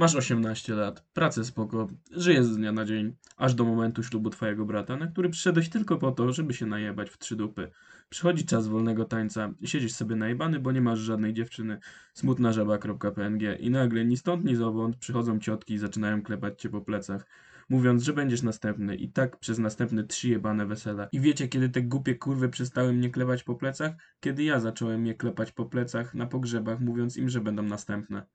Masz 18 lat, pracę spoko, żyjesz z dnia na dzień, aż do momentu ślubu twojego brata, na który przyszedłeś tylko po to, żeby się najebać w trzy dupy. Przychodzi czas wolnego tańca siedzisz sobie najebany, bo nie masz żadnej dziewczyny, smutna żaba.png i nagle ni stąd ni zowąd przychodzą ciotki i zaczynają klepać cię po plecach, mówiąc, że będziesz następny i tak przez następne trzy jebane wesela. I wiecie, kiedy te głupie kurwy przestały mnie klepać po plecach? Kiedy ja zacząłem je klepać po plecach na pogrzebach, mówiąc im, że będą następne.